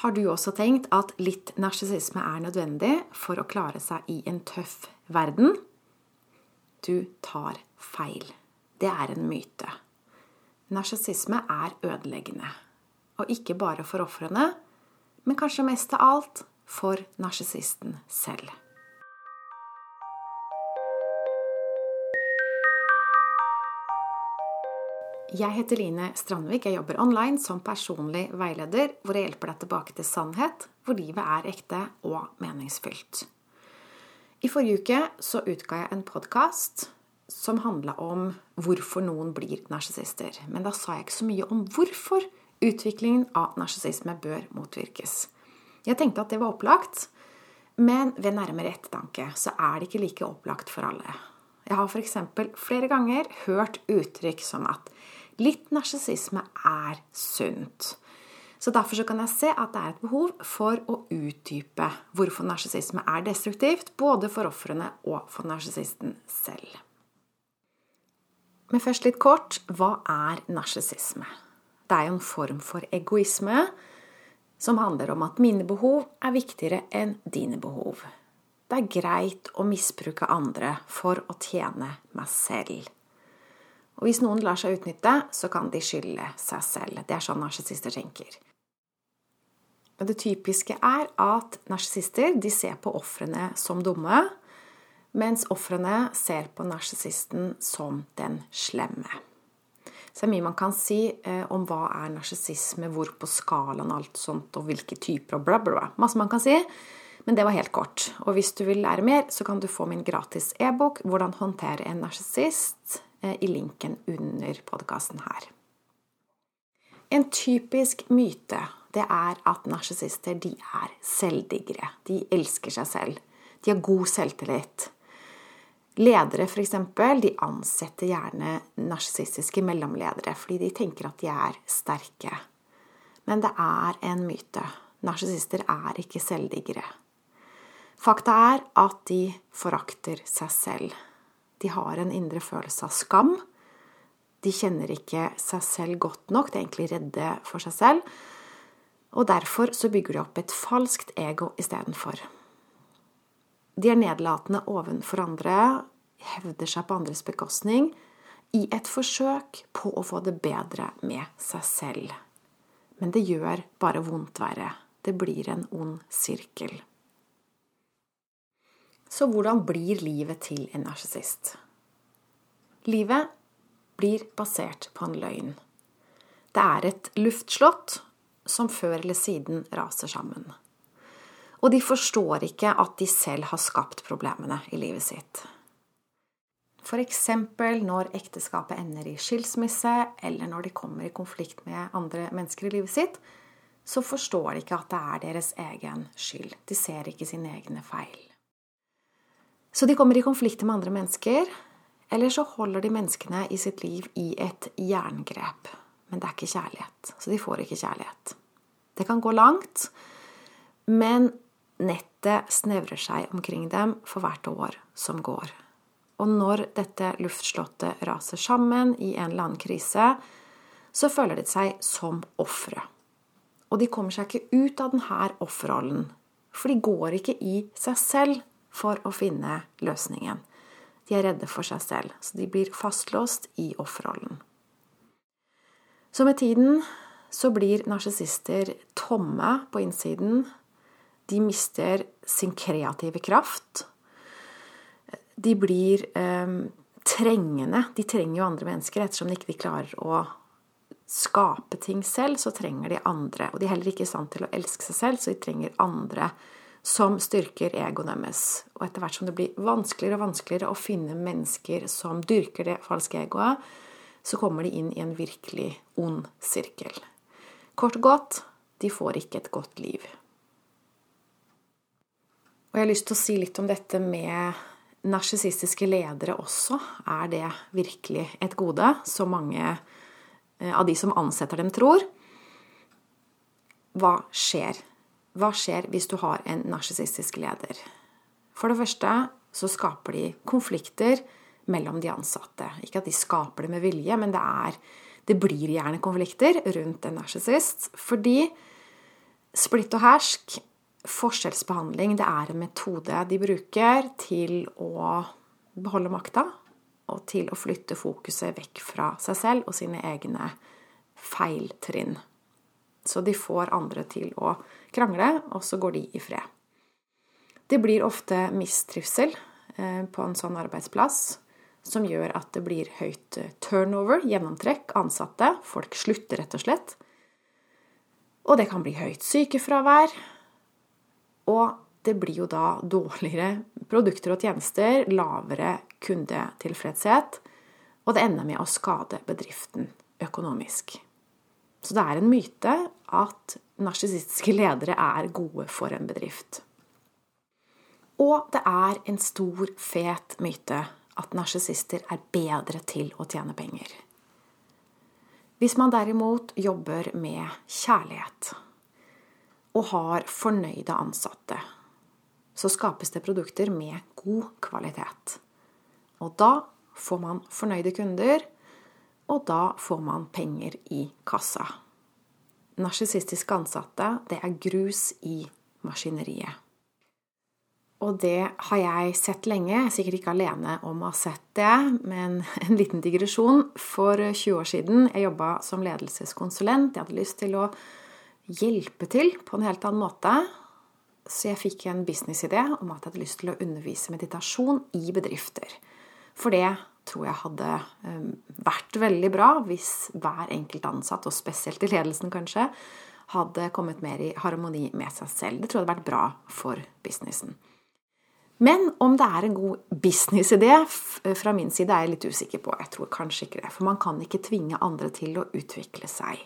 Har du også tenkt at litt narsissisme er nødvendig for å klare seg i en tøff verden? Du tar feil. Det er en myte. Narsissisme er ødeleggende. Og ikke bare for ofrene, men kanskje mest av alt for narsissisten selv. Jeg heter Line Strandvik. Jeg jobber online som personlig veileder, hvor jeg hjelper deg tilbake til sannhet, hvor livet er ekte og meningsfylt. I forrige uke så utga jeg en podkast som handla om hvorfor noen blir narsissister. Men da sa jeg ikke så mye om hvorfor utviklingen av narsissisme bør motvirkes. Jeg tenkte at det var opplagt, men ved nærmere ettertanke så er det ikke like opplagt for alle. Jeg har f.eks. flere ganger hørt uttrykk som at Litt narsissisme er sunt. Så Derfor så kan jeg se at det er et behov for å utdype hvorfor narsissisme er destruktivt, både for ofrene og for narsissisten selv. Men først litt kort hva er narsissisme? Det er jo en form for egoisme som handler om at mine behov er viktigere enn dine behov. Det er greit å misbruke andre for å tjene meg selv. Og hvis noen lar seg utnytte, så kan de skylde seg selv. Det er sånn narsissister tenker. Men det typiske er at narsissister ser på ofrene som dumme, mens ofrene ser på narsissisten som den slemme. Så det er mye man kan si eh, om hva er narsissisme, hvor på skalaen alt sånt, og hvilke typer og bla, bla, bla. Masse man kan si. Men det var helt kort. Og hvis du vil lære mer, så kan du få min gratis e-bok 'Hvordan håndtere en narsissist' i linken under podkasten her. En typisk myte det er at narsissister er selvdiggere. De elsker seg selv. De har god selvtillit. Ledere f.eks. de ansetter gjerne narsissistiske mellomledere fordi de tenker at de er sterke. Men det er en myte. Narsissister er ikke selvdiggere. Fakta er at de forakter seg selv. De har en indre følelse av skam. De kjenner ikke seg selv godt nok, de er egentlig redde for seg selv. Og derfor så bygger de opp et falskt ego istedenfor. De er nedlatende ovenfor andre, hevder seg på andres bekostning, i et forsøk på å få det bedre med seg selv. Men det gjør bare vondt verre. Det blir en ond sirkel. Så hvordan blir livet til en narsissist? Livet blir basert på en løgn. Det er et luftslott som før eller siden raser sammen. Og de forstår ikke at de selv har skapt problemene i livet sitt. F.eks. når ekteskapet ender i skilsmisse, eller når de kommer i konflikt med andre mennesker i livet sitt, så forstår de ikke at det er deres egen skyld. De ser ikke sine egne feil. Så de kommer i konflikt med andre mennesker, eller så holder de menneskene i sitt liv i et jerngrep. Men det er ikke kjærlighet, så de får ikke kjærlighet. Det kan gå langt, men nettet snevrer seg omkring dem for hvert år som går. Og når dette luftslottet raser sammen i en eller annen krise, så føler de seg som ofre. Og de kommer seg ikke ut av denne offerrollen, for de går ikke i seg selv for å finne løsningen. De er redde for seg selv, så de blir fastlåst i offerrollen. Så med tiden så blir narsissister tomme på innsiden. De mister sin kreative kraft. De blir eh, trengende. De trenger jo andre mennesker. Ettersom de ikke klarer å skape ting selv, så trenger de andre. Og de er heller ikke i stand til å elske seg selv, så de trenger andre som styrker egoet deres. Og etter hvert som det blir vanskeligere og vanskeligere å finne mennesker som dyrker det falske egoet, så kommer de inn i en virkelig ond sirkel. Kort og godt de får ikke et godt liv. Og jeg har lyst til å si litt om dette med narsissistiske ledere også. Er det virkelig et gode, så mange eh, av de som ansetter dem, tror? Hva skjer hva skjer hvis du har en narsissistisk leder? For det første så skaper de konflikter mellom de ansatte. Ikke at de skaper det med vilje, men det, er, det blir gjerne konflikter rundt en narsissist. Fordi Splitt og hersk, forskjellsbehandling, det er en metode de bruker til å beholde makta og til å flytte fokuset vekk fra seg selv og sine egne feiltrinn. Så de får andre til å krangle, og så går de i fred. Det blir ofte mistrivsel eh, på en sånn arbeidsplass som gjør at det blir høyt eh, turnover, gjennomtrekk, ansatte. Folk slutter rett og slett. Og det kan bli høyt sykefravær. Og det blir jo da dårligere produkter og tjenester, lavere kundetilfredshet, og det ender med å skade bedriften økonomisk. Så det er en myte at narsissistiske ledere er gode for en bedrift. Og det er en stor, fet myte at narsissister er bedre til å tjene penger. Hvis man derimot jobber med kjærlighet og har fornøyde ansatte, så skapes det produkter med god kvalitet. Og da får man fornøyde kunder, og da får man penger i kassa. Narsissistiske ansatte, det er grus i maskineriet. Og det har jeg sett lenge. Jeg er sikkert ikke alene om å ha sett det, men en liten digresjon. For 20 år siden jeg jobba som ledelseskonsulent. Jeg hadde lyst til å hjelpe til på en helt annen måte. Så jeg fikk en businessidé om at jeg hadde lyst til å undervise meditasjon i bedrifter. For det tror jeg hadde ehm, vært veldig bra hvis hver enkelt ansatt, og spesielt i ledelsen kanskje, hadde kommet mer i harmoni med seg selv. Det tror jeg hadde vært bra for businessen. Men om det er en god businessidé fra min side, er jeg litt usikker på. Jeg tror kanskje ikke det. For man kan ikke tvinge andre til å utvikle seg.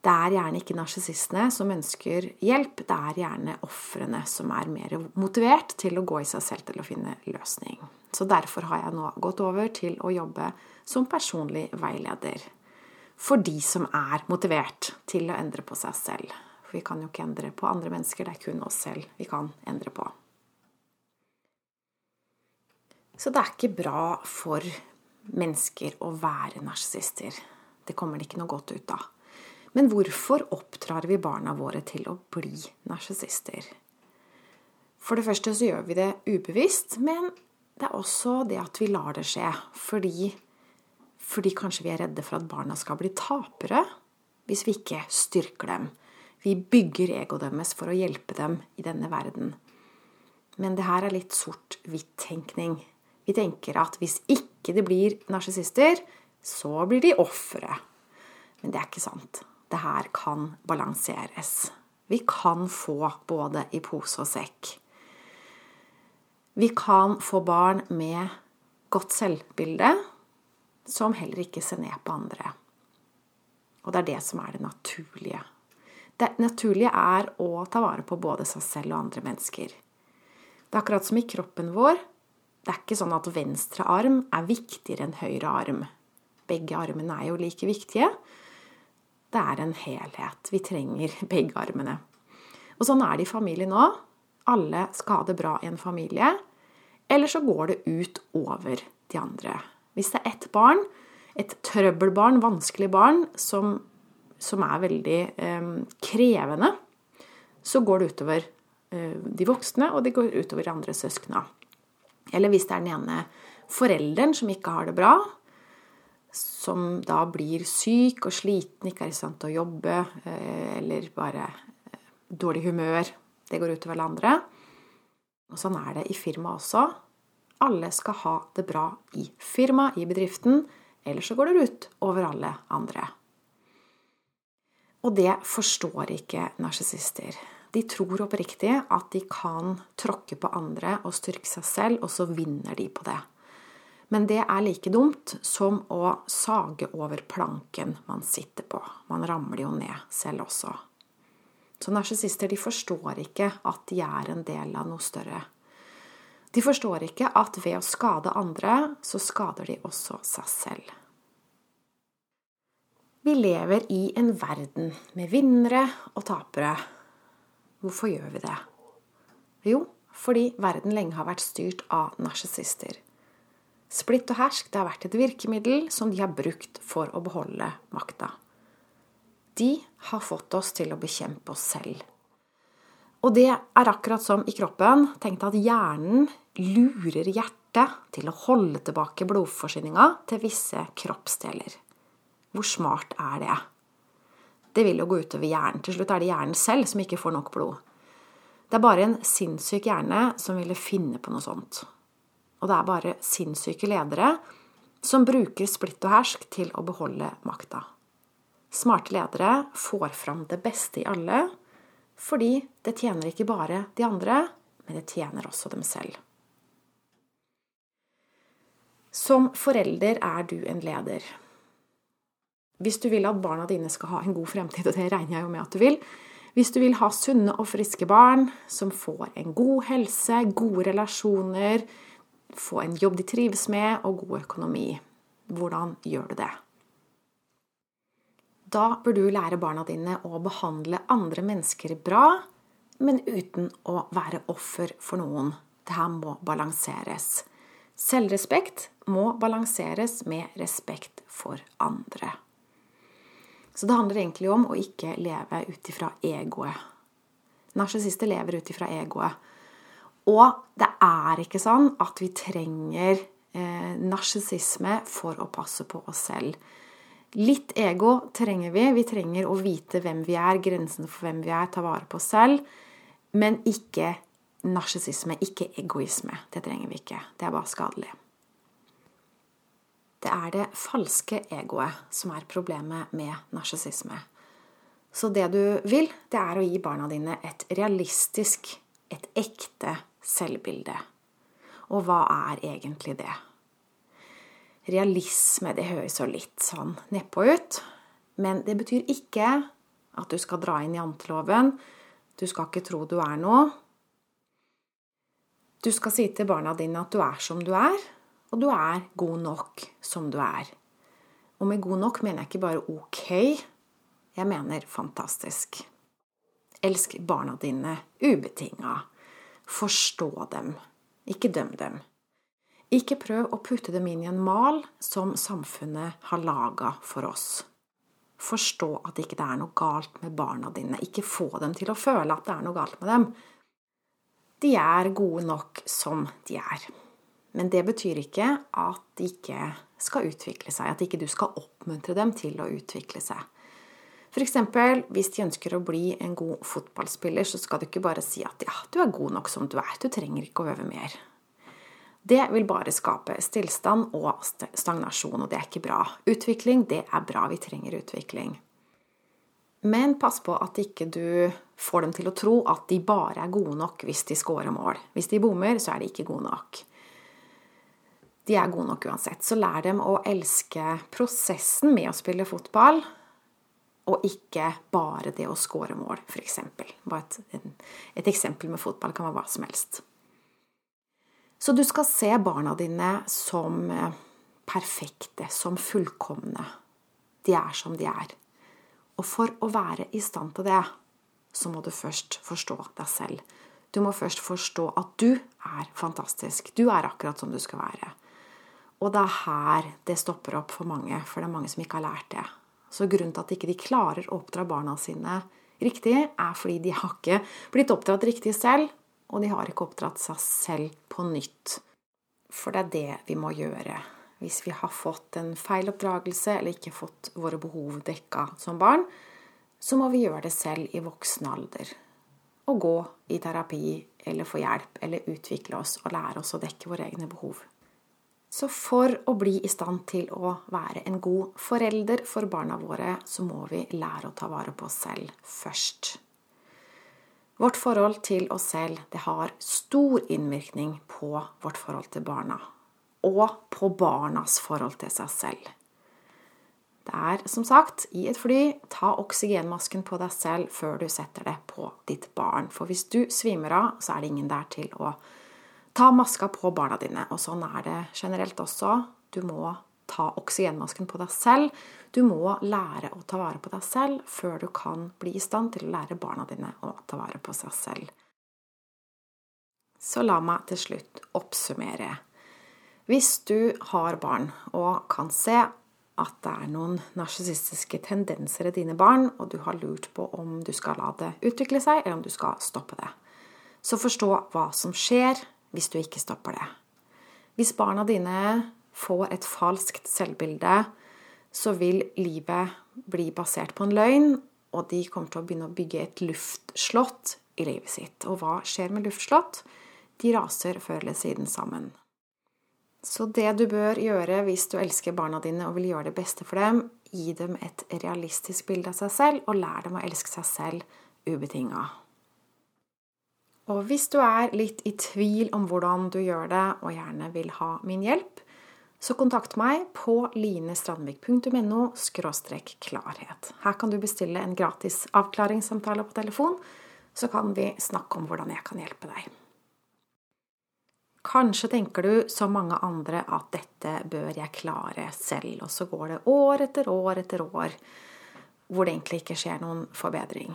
Det er gjerne ikke narsissistene som ønsker hjelp, det er gjerne ofrene som er mer motivert til å gå i seg selv til å finne løsning. Så derfor har jeg nå gått over til å jobbe som personlig veileder. For de som er motivert til å endre på seg selv. For vi kan jo ikke endre på andre mennesker, det er kun oss selv vi kan endre på. Så det er ikke bra for mennesker å være narsissister. Det kommer det ikke noe godt ut av. Men hvorfor oppdrar vi barna våre til å bli narsissister? For det første så gjør vi det ubevisst, men det er også det at vi lar det skje. Fordi, fordi kanskje vi er redde for at barna skal bli tapere hvis vi ikke styrker dem. Vi bygger egoet deres for å hjelpe dem i denne verden. Men det her er litt sort-hvitt-tenkning. Vi tenker at hvis ikke det blir narsissister, så blir de ofre. Men det er ikke sant. Det her kan balanseres. Vi kan få både i pose og sekk. Vi kan få barn med godt selvbilde, som heller ikke ser ned på andre. Og det er det som er det naturlige. Det naturlige er å ta vare på både seg selv og andre mennesker. Det er akkurat som i kroppen vår det er ikke sånn at venstre arm er viktigere enn høyre arm. Begge armene er jo like viktige. Det er en helhet. Vi trenger begge armene. Og sånn er det i familien nå. Alle skal ha det bra i en familie. Eller så går det ut over de andre. Hvis det er ett barn, et trøbbelbarn, vanskelig barn, som, som er veldig eh, krevende, så går det utover eh, de voksne, og det går utover de andre søskna. Eller hvis det er den ene forelderen som ikke har det bra, som da blir syk og sliten, ikke er i stand til å jobbe, eh, eller bare eh, dårlig humør. Det går utover alle andre. Og sånn er det i firmaet også. Alle skal ha det bra i firmaet, i bedriften, ellers så går det ut over alle andre. Og det forstår ikke narsissister. De tror oppriktig at de kan tråkke på andre og styrke seg selv, og så vinner de på det. Men det er like dumt som å sage over planken man sitter på. Man ramler jo ned selv også. Så narsissister forstår ikke at de er en del av noe større. De forstår ikke at ved å skade andre, så skader de også seg selv. Vi lever i en verden med vinnere og tapere Hvorfor gjør vi det? Jo, fordi verden lenge har vært styrt av narsissister. Splitt og hersk det har vært et virkemiddel som de har brukt for å beholde makta. de har fått oss til å bekjempe oss selv. Og det er akkurat som i kroppen. Tenk deg at hjernen lurer hjertet til å holde tilbake blodforsyninga til visse kroppsdeler. Hvor smart er det? Det vil jo gå utover hjernen. Til slutt er det hjernen selv som ikke får nok blod. Det er bare en sinnssyk hjerne som ville finne på noe sånt. Og det er bare sinnssyke ledere som bruker splitt og hersk til å beholde makta. Smarte ledere får fram det beste i alle, fordi det tjener ikke bare de andre, men det tjener også dem selv. Som forelder er du en leder. Hvis du vil at barna dine skal ha en god fremtid, og det regner jeg jo med at du vil, hvis du vil ha sunne og friske barn som får en god helse, gode relasjoner, få en jobb de trives med, og god økonomi, hvordan gjør du det? Da bør du lære barna dine å behandle andre mennesker bra, men uten å være offer for noen. Det her må balanseres. Selvrespekt må balanseres med respekt for andre. Så det handler egentlig om å ikke leve ut ifra egoet. Narsissister lever ut ifra egoet. Og det er ikke sånn at vi trenger eh, narsissisme for å passe på oss selv. Litt ego trenger vi. Vi trenger å vite hvem vi er, grensene for hvem vi er, ta vare på oss selv. Men ikke narsissisme, ikke egoisme. Det trenger vi ikke. Det er bare skadelig. Det er det falske egoet som er problemet med narsissisme. Så det du vil, det er å gi barna dine et realistisk, et ekte selvbilde. Og hva er egentlig det? Realisme, det høres jo litt sånn nedpå ut. Men det betyr ikke at du skal dra inn janteloven. Du skal ikke tro du er noe. Du skal si til barna dine at du er som du er, og du er god nok som du er. Og med god nok mener jeg ikke bare ok, jeg mener fantastisk. Elsk barna dine ubetinga. Forstå dem, ikke døm dem. Ikke prøv å putte dem inn i en mal som samfunnet har laga for oss. Forstå at ikke det er noe galt med barna dine. Ikke få dem til å føle at det er noe galt med dem. De er gode nok som de er. Men det betyr ikke at de ikke skal utvikle seg, at ikke du skal oppmuntre dem til å utvikle seg. F.eks. hvis de ønsker å bli en god fotballspiller, så skal du ikke bare si at ja, du er god nok som du er, du trenger ikke å øve mer. Det vil bare skape stillstand og stagnasjon, og det er ikke bra. Utvikling, det er bra. Vi trenger utvikling. Men pass på at ikke du får dem til å tro at de bare er gode nok hvis de scorer mål. Hvis de bommer, så er de ikke gode nok. De er gode nok uansett. Så lær dem å elske prosessen med å spille fotball, og ikke bare det å score mål, f.eks. Bare et, et eksempel med fotball kan være hva som helst. Så du skal se barna dine som eh, perfekte, som fullkomne. De er som de er. Og for å være i stand til det, så må du først forstå deg selv. Du må først forstå at du er fantastisk. Du er akkurat som du skal være. Og det er her det stopper opp for mange, for det er mange som ikke har lært det. Så grunnen til at de ikke klarer å oppdra barna sine riktig, er fordi de har ikke blitt oppdratt riktig selv, og de har ikke oppdratt seg selv på nytt. For det er det vi må gjøre. Hvis vi har fått en feil oppdragelse eller ikke fått våre behov dekka som barn, så må vi gjøre det selv i voksen alder. Og gå i terapi eller få hjelp eller utvikle oss og lære oss å dekke våre egne behov. Så for å bli i stand til å være en god forelder for barna våre, så må vi lære å ta vare på oss selv først. Vårt forhold til oss selv det har stor innvirkning på vårt forhold til barna. Og på barnas forhold til seg selv. Det er som sagt, i et fly, ta oksygenmasken på deg selv før du setter det på ditt barn. For hvis du svimer av, så er det ingen der til å ta maska på barna dine. Og sånn er det generelt også. Du må ta oksygenmasken på deg selv. Du må lære å ta vare på deg selv før du kan bli i stand til å lære barna dine å ta vare på seg selv. Så la meg til slutt oppsummere. Hvis du har barn og kan se at det er noen narsissistiske tendenser i dine barn, og du har lurt på om du skal la det utvikle seg, eller om du skal stoppe det. Så forstå hva som skjer hvis du ikke stopper det. Hvis barna dine får et falskt selvbilde, så vil livet bli basert på en løgn, og de kommer til å begynne å bygge et luftslott i livet sitt. Og hva skjer med luftslott? De raser før eller siden sammen. Så det du bør gjøre hvis du elsker barna dine og vil gjøre det beste for dem, gi dem et realistisk bilde av seg selv, og lær dem å elske seg selv ubetinga. Og hvis du er litt i tvil om hvordan du gjør det, og gjerne vil ha min hjelp, så kontakt meg på linestrandvik.no klarhet. Her kan du bestille en gratis avklaringssamtale på telefon, så kan vi snakke om hvordan jeg kan hjelpe deg. Kanskje tenker du, som mange andre, at dette bør jeg klare selv, og så går det år etter år etter år hvor det egentlig ikke skjer noen forbedring.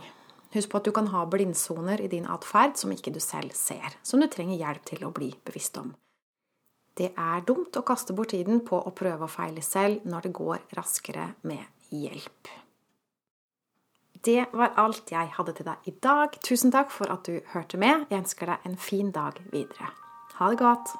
Husk på at du kan ha blindsoner i din atferd som ikke du selv ser, som du trenger hjelp til å bli bevisst om. Det er dumt å kaste bort tiden på å prøve å feile selv når det går raskere med hjelp. Det var alt jeg hadde til deg i dag. Tusen takk for at du hørte med. Jeg ønsker deg en fin dag videre. Ha det godt.